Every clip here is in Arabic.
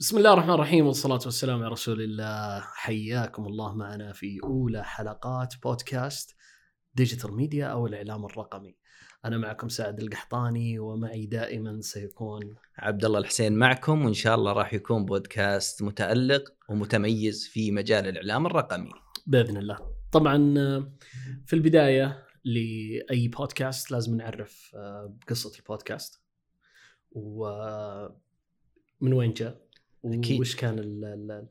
بسم الله الرحمن الرحيم والصلاة والسلام على رسول الله. حياكم الله معنا في أولى حلقات بودكاست digital media أو الإعلام الرقمي. أنا معكم سعد القحطاني ومعي دائما سيكون عبد الله الحسين معكم وإن شاء الله راح يكون بودكاست متألق ومتميز في مجال الإعلام الرقمي. بإذن الله. طبعا في البداية لأي بودكاست لازم نعرف آه، بقصة البودكاست ومن وين جاء. أكيد. وش كان ال ال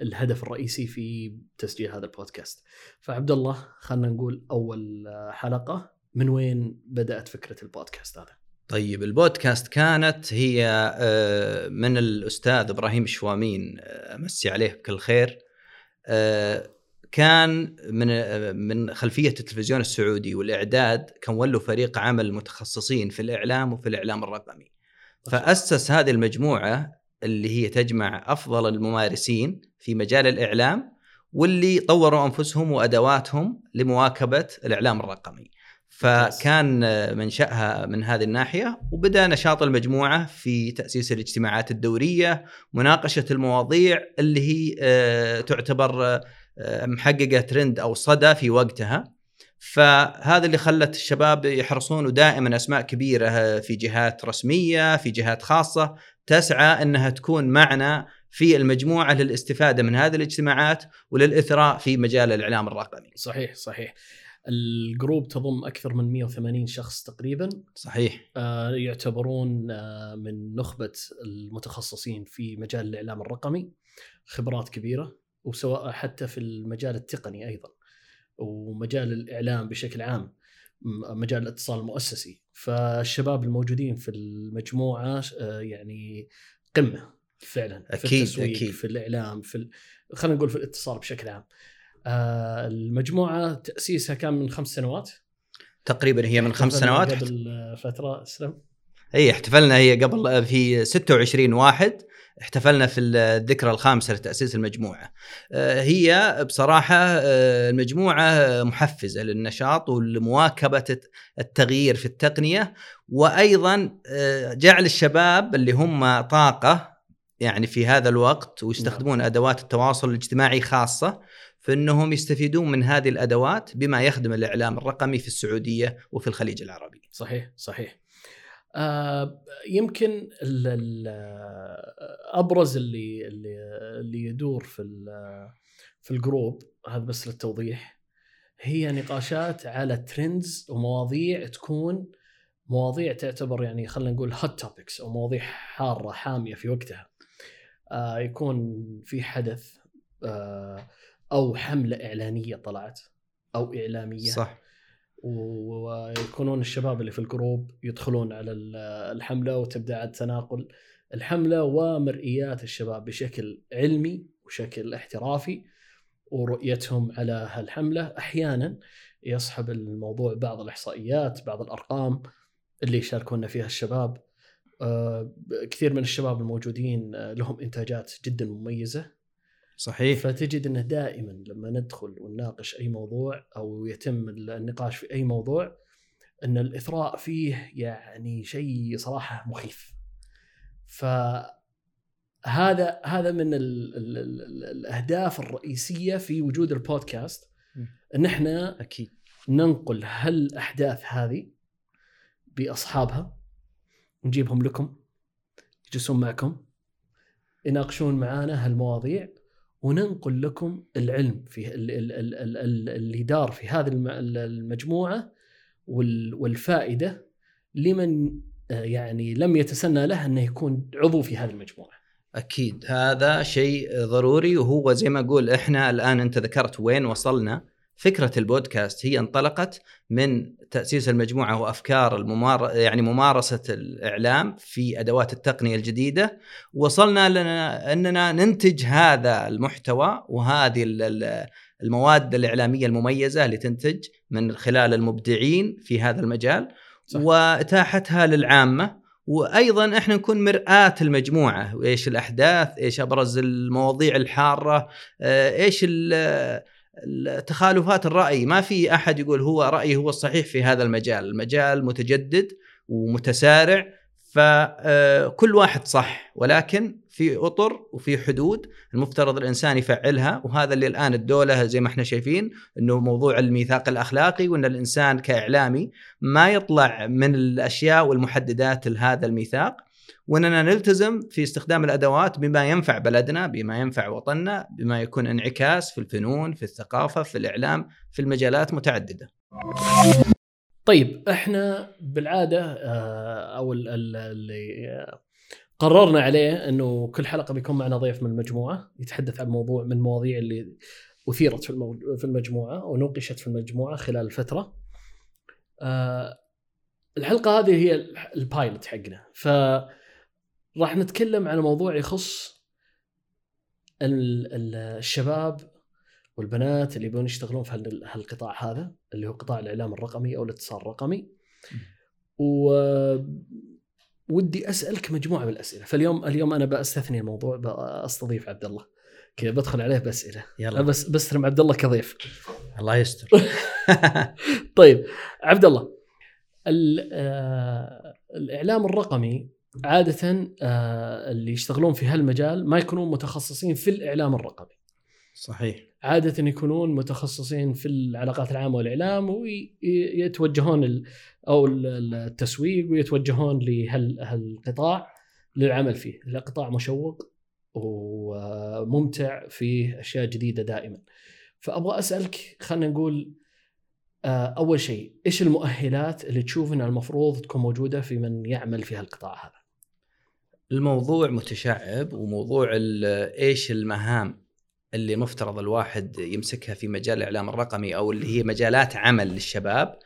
الهدف الرئيسي في تسجيل هذا البودكاست فعبد الله خلينا نقول أول آه، حلقة من وين بدأت فكرة البودكاست هذا طيب البودكاست كانت هي آه، من الأستاذ إبراهيم الشوامين آه، امسي عليه بكل خير. آه، كان من آه، من خلفية التلفزيون السعودي والإعداد كان ولوا فريق عمل متخصصين في الإعلام وفي الإعلام الرقمي. فأسس هذه المجموعة اللي هي تجمع أفضل الممارسين في مجال الإعلام واللي طوروا أنفسهم وأدواتهم لمواكبة الإعلام الرقمي. فكان منشأها من هذه الناحية وبدأ نشاط المجموعة في تأسيس الاجتماعات الدورية، مناقشة المواضيع اللي هي آه، تعتبر آه، محققة ترند أو صدى في وقتها. فهذا اللي خلت الشباب يحرصون دائما أسماء كبيرة في جهات رسمية، في جهات خاصة تسعى إنها تكون معنا في المجموعة للاستفادة من هذه الاجتماعات وللإثراء في مجال الإعلام الرقمي. صحيح صحيح. الجروب تضم أكثر من 180 شخص تقريبا. صحيح. آه، يعتبرون آه، من نخبة المتخصصين في مجال الإعلام الرقمي خبرات كبيرة وسواء حتى في المجال التقني أيضا. ومجال الإعلام بشكل عام مجال الاتصال المؤسسي. فالشباب الموجودين في المجموعة آه، يعني قمة فعلا في أكيد، التسويق أكيد. في الإعلام في ال... خلينا نقول في الاتصال بشكل عام. آه، المجموعة تأسيسها كان من خمس سنوات. تقريبا هي من خمس سنوات. قبل فترة اسلم اي احتفلنا هي قبل في 26 واحد. احتفلنا في الذكرى الخامسة لتأسيس المجموعة. آه، هي بصراحة آه، المجموعة محفزة للنشاط ولمواكبة التغيير في التقنية وأيضا آه، جعل الشباب اللي هم طاقة يعني في هذا الوقت ويستخدمون أدوات التواصل الاجتماعي خاصة فإنهم يستفيدون من هذه الأدوات بما يخدم الإعلام الرقمي في السعودية وفي الخليج العربي. صحيح صحيح يمكن ال ال أبرز اللي اللي اللي يدور في في الجروب هذا بس للتوضيح هي نقاشات على trends ومواضيع تكون مواضيع تعتبر يعني خلينا نقول hot topics أو مواضيع حارة حامية في وقتها. آه يكون في حدث آه أو حملة إعلانية طلعت أو إعلامية. صح. ويكونون الشباب اللي في ال group يدخلون على ال- الحملة وتبدأ عاد تناقل الحملة ومرئيات الشباب بشكل علمي وشكل احترافي ورؤيتهم على هالحملة. أحيانا يصحب الموضوع بعض الإحصائيات بعض الأرقام اللي يشاركونا فيها الشباب. آه، كثير من الشباب الموجودين آه، لهم إنتاجات جدا مميزة. صحيح فتجد إنه دائما لما ندخل ونناقش أي موضوع أو يتم النقاش في أي موضوع إن الإثراء فيه يعني شيء صراحة مخيف. فهذا هذا من ال ال ال الأهداف الرئيسية في وجود البودكاست. ان إحنا أكيد ننقل هالأحداث هذه بأصحابها نجيبهم لكم يجلسون معكم يناقشون معانا هالمواضيع وننقل لكم العلم في ال- ال- ال- ال- ال- اللي دار في هذه الم- ال- المجموعة وال- والفائدة لمن آه، يعني لم يتسنى له أنه يكون عضو في هذه المجموعة. أكيد هذا شيء ضروري وهو زي ما أقول إحنا الآن أنت ذكرت وين وصلنا فكرة البودكاست هي انطلقت من تأسيس المجموعة وأفكار الممار يعني ممارسة الإعلام في أدوات التقنية الجديدة. وصلنا لنا أننا ننتج هذا المحتوى وهذه ال- ال- المواد الإعلامية المميزة اللي تنتج من خلال المبدعين في هذا المجال. صح. وإتاحتها للعامة. وأيضا إحنا نكون مرآة المجموعة. وايش الأحداث؟ إيش أبرز المواضيع الحارة؟ إيش تخالفات الرأي. ما في أحد يقول هو رايي هو الصحيح في هذا المجال. المجال متجدد ومتسارع فكل واحد صح. ولكن في أطر وفي حدود المفترض الإنسان يفعلها. وهذا اللي الآن الدولة زي ما إحنا شايفين إنه موضوع الميثاق الأخلاقي وإن الإنسان كإعلامي ما يطلع من الأشياء والمحددات لهذا الميثاق. وإننا نلتزم في استخدام الأدوات بما ينفع بلدنا، بما ينفع وطننا، بما يكون انعكاس في الفنون، في الثقافة، في الإعلام، في المجالات متعددة. طيب إحنا بالعادة آه، أو اللي قررنا عليه إنه كل حلقة بيكون معنا ضيف من المجموعة يتحدث عن موضوع من المواضيع اللي أثيرت في في المجموعة ونوقشت في المجموعة خلال الفترة. آه، الحلقة هذه هي البايلوت حقنا ف راح نتكلم عن موضوع يخص الشباب والبنات اللي يبون يشتغلون في هالقطاع هذا اللي هو قطاع الإعلام الرقمي أو الاتصال الرقمي. ودي أسألك مجموعة من الأسئلة. فاليوم اليوم أنا بستثني الموضوع بستضيف عبد الله. كذا بدخل عليه بأسئلة. يلا. بس بستلم عبد الله كضيف. الله يستر. طيب عبد الله آه، الإعلام الرقمي عادة آه، اللي يشتغلون في هالمجال ما يكونون متخصصين في الإعلام الرقمي صحيح عادة يكونون متخصصين في العلاقات العامة والإعلام ويتوجهون أو التسويق ويتوجهون لهالقطاع للعمل فيه، قطاع مشوق وممتع فيه أشياء جديدة دائما. فأبغى أسألك خلينا نقول آه، أول شيء إيش المؤهلات اللي تشوف انها المفروض تكون موجودة في من يعمل في هالقطاع هذا؟ الموضوع متشعب وموضوع إيش المهام اللي مفترض الواحد يمسكها في مجال الإعلام الرقمي أو اللي هي مجالات عمل للشباب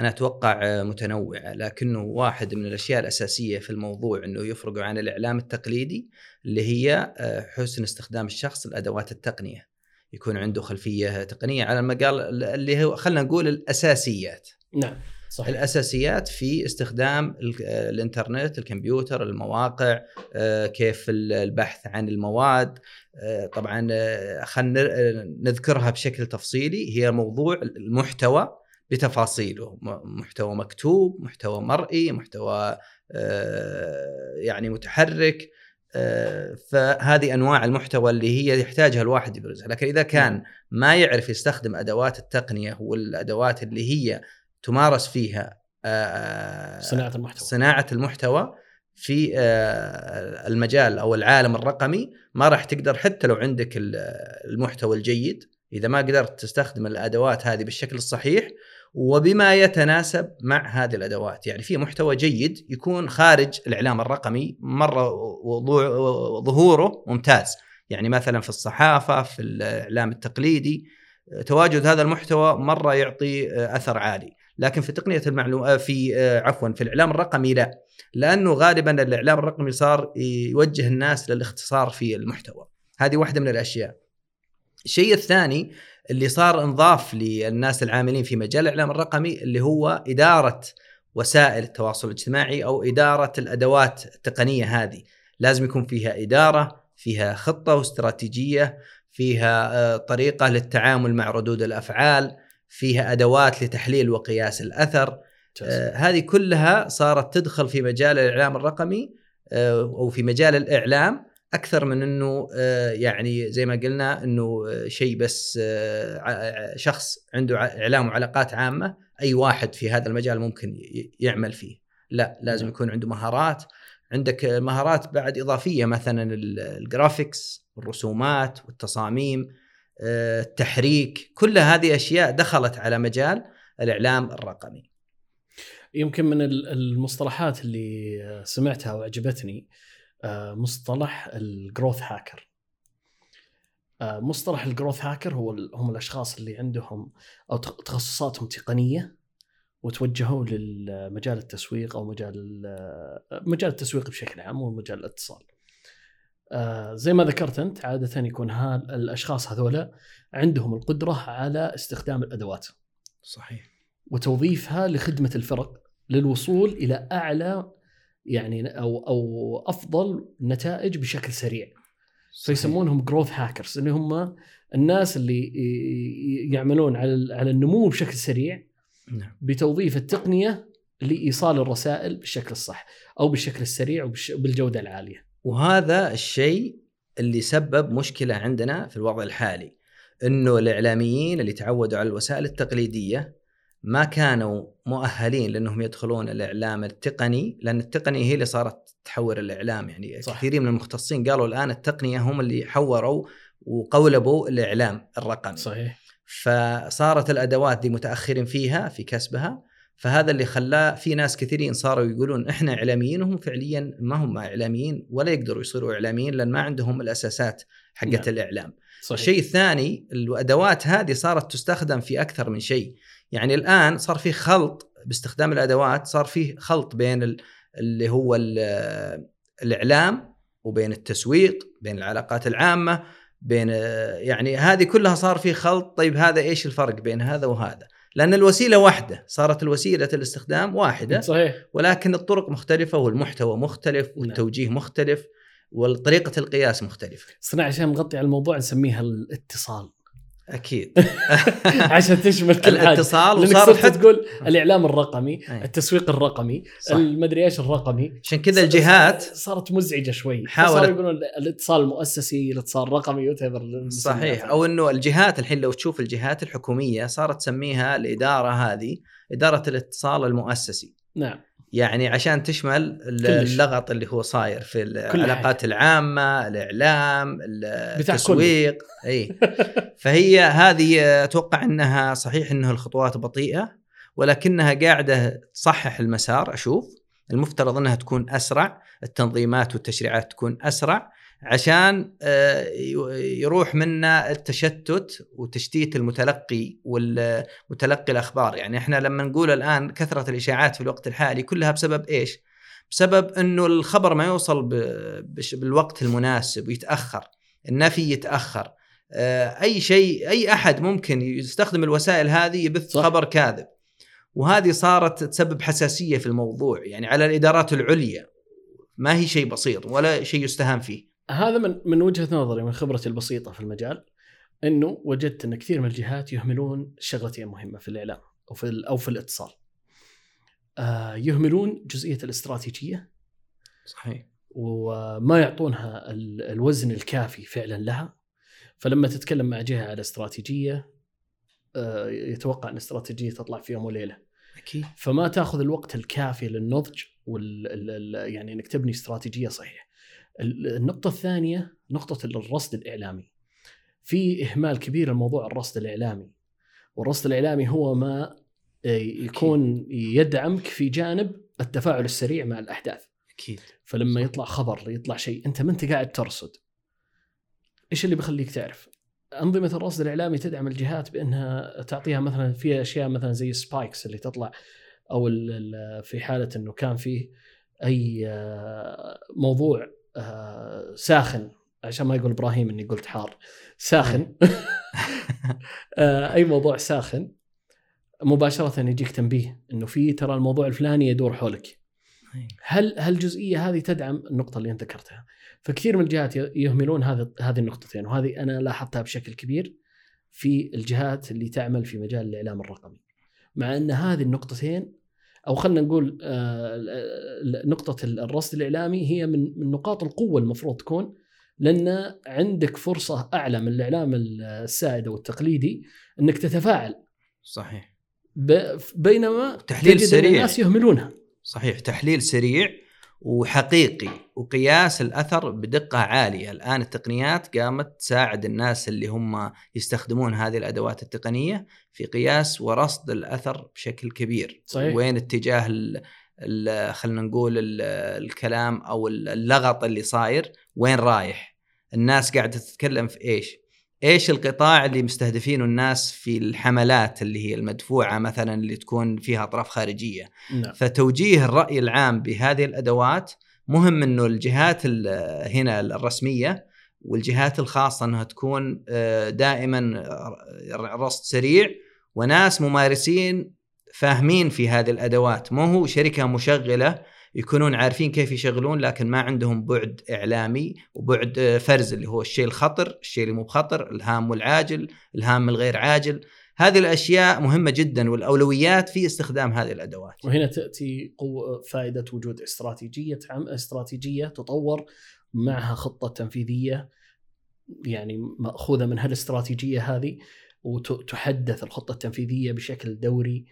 أنا أتوقع متنوعة. لكنه واحد من الأشياء الأساسية في الموضوع إنه يفرق عن الإعلام التقليدي اللي هي آه، حسن استخدام الشخص لأدوات التقنية. يكون عنده خلفية تقنية على المجال اللي هو خلينا نقول الأساسيات. نعم. صحيح. الأساسيات في استخدام الإنترنت الكمبيوتر المواقع آه، كيف البحث عن المواد آه، طبعا آه، خلينا نذكرها بشكل تفصيلي هي موضوع المحتوى بتفاصيله محتوى مكتوب محتوى مرئي محتوى يعني متحرك فهذه أنواع المحتوى اللي هي يحتاجها الواحد يبرزها لكن إذا كان نعم. ما يعرف يستخدم أدوات التقنية والأدوات اللي هي تمارس فيها صناعة المحتوى. صناعة المحتوى في المجال أو العالم الرقمي. ما راح تقدر حتى لو عندك المحتوى الجيد إذا ما قدرت تستخدم الأدوات هذه بالشكل الصحيح وبما يتناسب مع هذه الأدوات، يعني في محتوى جيد يكون خارج الإعلام الرقمي مره ظهوره ممتاز، يعني مثلا في الصحافة في الإعلام التقليدي تواجد هذا المحتوى مرة يعطي أثر عالي، لكن في تقنية المعلومات آه، في آه، عفوا في الإعلام الرقمي لا. لأنه غالبا الإعلام الرقمي صار يوجه الناس للاختصار في المحتوى. هذه واحدة من الأشياء. الشيء الثاني اللي صار انضاف للناس العاملين في مجال الإعلام الرقمي اللي هو إدارة وسائل التواصل الاجتماعي أو إدارة الأدوات التقنية هذه. لازم يكون فيها إدارة فيها خطة واستراتيجية فيها آه، طريقة للتعامل مع ردود الأفعال. فيها أدوات لتحليل وقياس الأثر. آه هذه كلها صارت تدخل في مجال الإعلام الرقمي آه أو في مجال الإعلام أكثر من إنه آه يعني زي ما قلنا إنه آه، شيء بس آه شخص عنده إعلام وعلاقات عامة أي واحد في هذا المجال ممكن يعمل فيه. لا لازم نعم. يكون عنده مهارات. عندك مهارات بعد إضافية مثلا الجرافيكس والرسومات والتصاميم. التحريك كل هذه أشياء دخلت على مجال الإعلام الرقمي يمكن من المصطلحات اللي سمعتها وعجبتني آه، مصطلح الجروث هاكر آه، مصطلح الجروث هاكر هو هم الأشخاص اللي عندهم أو تخصصاتهم تقنية وتوجهوا للمجال التسويق أو مجال مجال التسويق بشكل عام ومجال الاتصال. آه زي ما ذكرت أنت عادة يكون هال الأشخاص هذولا عندهم القدرة على استخدام الأدوات صحيح وتوظيفها لخدمة الفرق للوصول إلى أعلى يعني أو أو أفضل نتائج بشكل سريع صحيح. فيسمونهم جروث هاكرز اللي هم الناس اللي يعملون على على النمو بشكل سريع نعم. بتوظيف التقنية لإيصال الرسائل بالشكل الصح أو بالشكل السريع وبالجوده العالية. وهذا الشيء اللي سبب مشكلة عندنا في الوضع الحالي إنه الإعلاميين اللي تعودوا على الوسائل التقليدية ما كانوا مؤهلين لأنهم يدخلون الإعلام التقني لأن التقنيه هي اللي صارت تحور الإعلام. يعني صح. كثير من المختصين قالوا الآن التقنية هم اللي حوروا وقولبوا الإعلام الرقمي. صحيح. فصارت الأدوات دي متأخرين فيها في كسبها فهذا اللي خلاه في ناس كثيرين صاروا يقولون إحنا اعلاميين وهم فعليا ما هم إعلاميين ولا يقدروا يصيروا إعلاميين لأن ما عندهم الأساسات حقت نعم. الإعلام. صحيح. الشيء الثاني الأدوات هذه صارت تستخدم في أكثر من شيء، يعني الآن صار في خلط باستخدام الأدوات صار في خلط بين اللي هو الإعلام وبين التسويق، بين العلاقات العامة، بين يعني هذه كلها صار في خلط، طيب هذا إيش الفرق بين هذا وهذا؟ لأن الوسيلة واحدة صارت الوسيلة الاستخدام واحدة صحيح ولكن الطرق مختلفة والمحتوى مختلف نعم. والتوجيه. مختلف وطريقه القياس مختلفة صنع عشان نغطي على الموضوع نسميها الاتصال أكيد. عشان تشمل كل الاتصال وصار حتى تقول الإعلام الرقمي أي. التسويق الرقمي المدري إيش الرقمي. عشان كذا الجهات صارت مزعجة شوي. حاولوا يقولون الاتصال المؤسسي الاتصال الرقمي وتبر صحيح. أو إنه الجهات الحين لو تشوف الجهات الحكومية صارت تسميها الإدارة هذه إدارة الاتصال المؤسسي. نعم. يعني عشان تشمل اللغط اللي هو صاير في العلاقات العامة الإعلام التسويق. إي. فهي هذه أتوقع إنها صحيح إنه الخطوات بطيئة ولكنها قاعدة تصحح المسار أشوف. المفترض إنها تكون أسرع التنظيمات والتشريعات تكون أسرع. عشان آه، يروح منا التشتت وتشتيت المتلقي والمتلقي الأخبار. يعني إحنا لما نقول الآن كثرة الإشاعات في الوقت الحالي كلها بسبب إيش؟ بسبب إنه الخبر ما يوصل بالوقت المناسب ويتاخر النفي يتأخر. آه، أي شيء أي أحد ممكن يستخدم الوسائل هذه يبث صح. خبر كاذب. وهذه صارت تسبب حساسية في الموضوع. يعني على الإدارات العليا ما هي شيء بسيط ولا شيء يستهان فيه. هذا من من وجهة نظري من خبرتي البسيطة في المجال إنه وجدت إن كثير من الجهات يهملون شغلتين مهمة في الإعلام أو في أو في الاتصال. آه يهملون جزئية الاستراتيجية صحيح وما يعطونها الوزن الكافي فعلا لها فلما تتكلم مع جهة على استراتيجية آه يتوقع إن الاستراتيجيه تطلع في يوم وليلة. أكيد فما تأخذ الوقت الكافي للنضج وال يعني إنك تبني استراتيجية صحيحة. النقطة الثانية نقطة الرصد الإعلامي. في إهمال كبير لموضوع الرصد الإعلامي. والرصد الإعلامي هو ما آه، يكون يدعمك في جانب التفاعل السريع مع الأحداث. أكيد. فلما يطلع خبر يطلع شيء أنت ما أنت قاعد ترصد؟ إيش اللي بيخليك تعرف؟ أنظمة الرصد الإعلامي تدعم الجهات بأنها تعطيها مثلا في أشياء مثلا زي سبايكس اللي تطلع أو في حالة أنه كان فيه أي آه، موضوع ساخن. عشان ما يقول إبراهيم إني قلت حار. ساخن. آه، أي موضوع ساخن مباشرة يجيك تنبيه إنه في ترى الموضوع الفلاني يدور حولك. هل هالجزئيه هذه تدعم النقطة اللي أنت ذكرتها؟ فكثير من الجهات يهملون هذه هذه النقطتين وهذه أنا لاحظتها بشكل كبير في الجهات اللي تعمل في مجال الإعلام الرقمي. مع إن هذه النقطتين أو خلينا نقول آه، نقطة الرصد الإعلامي هي من من نقاط القوة المفروض تكون لأن عندك فرصة أعلى من الإعلام السائد أو التقليدي إنك تتفاعل. صحيح. بينما تحليل سريع. الناس يهملونها. صحيح تحليل سريع وحقيقي وقياس الأثر بدقة عالية، الآن التقنيات قامت تساعد الناس اللي هم يستخدمون هذه الأدوات التقنية في قياس ورصد الأثر بشكل كبير. صحيح. وين اتجاه خلينا نقول الكلام أو اللغط اللي صاير وين رايح؟ الناس قاعدة تتكلم في إيش؟ إيش القطاع اللي مستهدفينه الناس في الحملات اللي هي المدفوعة مثلا اللي تكون فيها أطراف خارجية نعم. فتوجيه الرأي العام بهذه الأدوات مهم إنه الجهات هنا الرسمية والجهات الخاصة إنها تكون آه، دائما رصد سريع وناس ممارسين فاهمين في هذه الأدوات مو هو شركة مشغلة يكونون عارفين كيف يشغلون لكن ما عندهم بعد إعلامي وبعد فرز اللي هو الشيء الخطر، الشيء اللي مو بخطر، الهام والعاجل، الهام الغير عاجل، هذه الأشياء مهمة جدا والأولويات في استخدام هذه الأدوات. وهنا تأتي قوة فائدة وجود استراتيجية عم استراتيجية تطور معها خطة تنفيذية يعني مأخوذة من هالإستراتيجية هذه وتحدث الخطة التنفيذية بشكل دوري.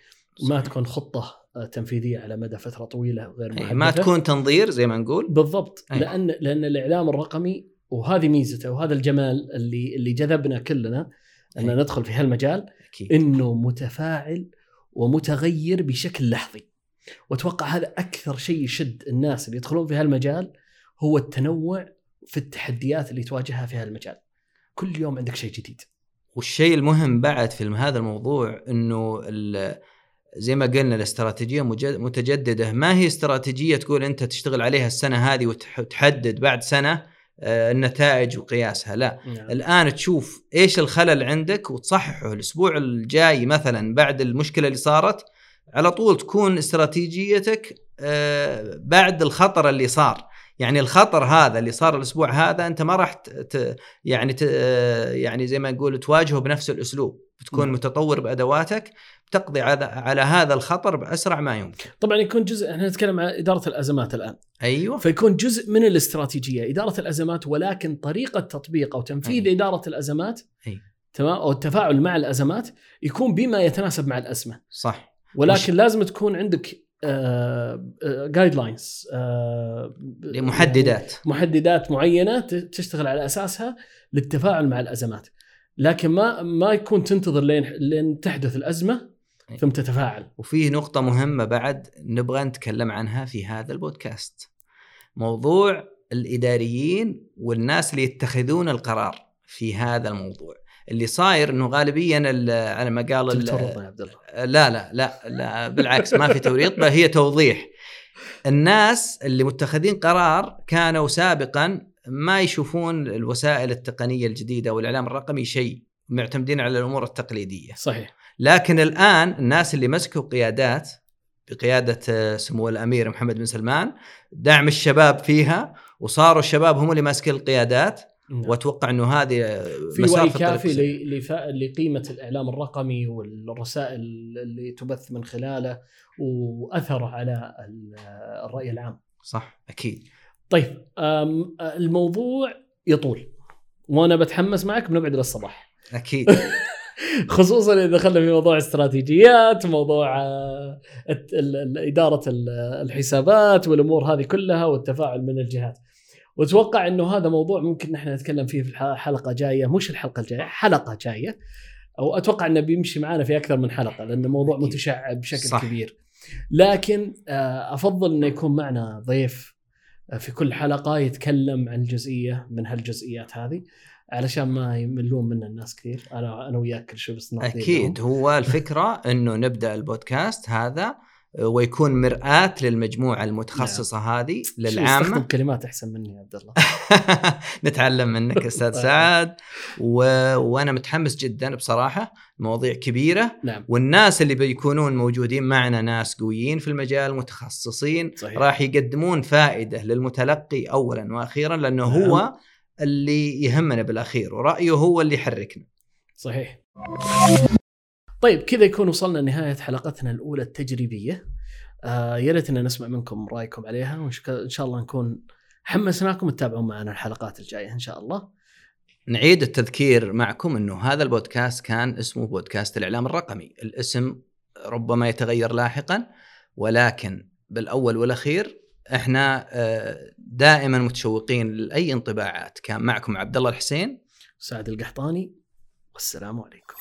ما. تكون خطة آه، تنفيذية على مدى فترة طويلة غير أي، محدده إيه، ما تكون تنظير زي ما نقول؟ بالضبط أي. لأن لأن الإعلام الرقمي وهذه ميزته وهذا الجمال اللي اللي جذبنا كلنا ان أي. ندخل في هالمجال أكيد. إنه متفاعل ومتغير بشكل لحظي. وأتوقع هذا أكثر شيء يشد الناس اللي يدخلون في هالمجال هو التنوع في التحديات اللي تواجهها في هالمجال. كل يوم عندك شيء جديد. والشيء المهم بعد في هذا الموضوع إنه ال- زي ما قلنا الاستراتيجية متجددة. ما هي استراتيجية تقول أنت تشتغل عليها السنة هذه وتح- وتحدد بعد سنة آه، النتائج وقياسها؟ لا. نعم. الآن تشوف إيش الخلل عندك وتصححه. الأسبوع الجاي مثلا بعد المشكلة اللي صارت على طول تكون استراتيجيتك آه، بعد الخطر اللي صار. يعني الخطر هذا اللي صار الأسبوع هذا أنت ما راح ت- يعني ت- يعني زي ما نقول تواجهه بنفس الأسلوب بتكون نعم. متطور بأدواتك تقضي على هذا الخطر بأسرع ما يمكن طبعا يكون جزء إحنا نتكلم عن إدارة الأزمات الآن أيوه فيكون جزء من الاستراتيجية إدارة الأزمات ولكن طريقة تطبيق أو تنفيذ أي. إدارة الأزمات أي. تمام أو التفاعل مع الأزمات يكون بما يتناسب مع الأزمة صح ولكن لازم تكون عندك جايد لاينز محددات محددات معينة تشتغل على أساسها للتفاعل مع الأزمات لكن ما ما يكون تنتظر لين لين تحدث الأزمة. ثم تتفاعل وفي نقطة مهمة بعد نبغى نتكلم عنها في هذا البودكاست. موضوع الإداريين والناس اللي يتخذون القرار في هذا الموضوع. اللي صاير إنه غالبيا ال- على ما قال تورطنا يا عبد الله لا لا لا لا بالعكس ما في توريط بل هي توضيح. الناس اللي متخذين قرار كانوا سابقا ما يشوفون الوسائل التقنية الجديدة والإعلام الرقمي شيء معتمدين على الأمور التقليدية. صحيح لكن الآن الناس اللي مسكوا قيادات بقيادة آه، سمو الأمير محمد بن سلمان دعم الشباب فيها وصاروا الشباب هم اللي ماسكين القيادات نعم. وأتوقع إنه هذه في وعي كافي لقيمة الإعلام الرقمي والرسائل اللي تبث من خلاله وأثره على ال- الرأي العام. صح أكيد. طيب الموضوع يطول وأنا بتحمس معك بنقعد للصباح. أكيد. خصوصا إذا دخلنا في موضوع استراتيجيات موضوع آه، إدارة ال- الحسابات والأمور هذه كلها والتفاعل من الجهات. واتوقع إنه هذا موضوع ممكن نحن نتكلم فيه في حلقة جاية مش الحلقة الجاية حلقة جاية أو أتوقع إنه بيمشي معنا في أكثر من حلقة لأن الموضوع. متشعب بشكل صح. كبير لكن آه، أفضل إنه يكون معنا ضيف آه، في كل حلقة يتكلم عن جزئية من هالجزئيات هذه علشان ما يملون منا الناس كثير أنا أنا وياك كل شوي بس أكيد. هو الفكرة إنه نبدأ البودكاست هذا ويكون مرآة للمجموعة المتخصصة هذه شو يستخدم للعامة كلمات أحسن مني يا عبد الله؟ نتعلم منك أستاذ طيب. سعد. و... وأنا متحمس جدا بصراحة مواضيع كبيرة. نعم. والناس اللي بيكونون موجودين معنا ناس قويين في المجال متخصصين صحيح. راح يقدمون فائدة للمتلقي اولا وأخيرا لأنه نعم. هو اللي يهمنا بالأخير ورأيه هو اللي يحركنا. صحيح. طيب كذا يكون وصلنا لنهاية حلقتنا الأولى التجريبية. آه يا ريت ان نسمع منكم رأيكم عليها وإن شاء الله نكون حمسناكم تتابعون معنا الحلقات الجاية إن شاء الله. نعيد التذكير معكم إنه هذا البودكاست كان اسمه بودكاست الإعلام الرقمي، الاسم ربما يتغير لاحقا ولكن بالأول والأخير إحنا آه، دائما متشوقين لأي انطباعات، كان معكم عبد الله الحسين. سعد القحطاني. والسلام عليكم.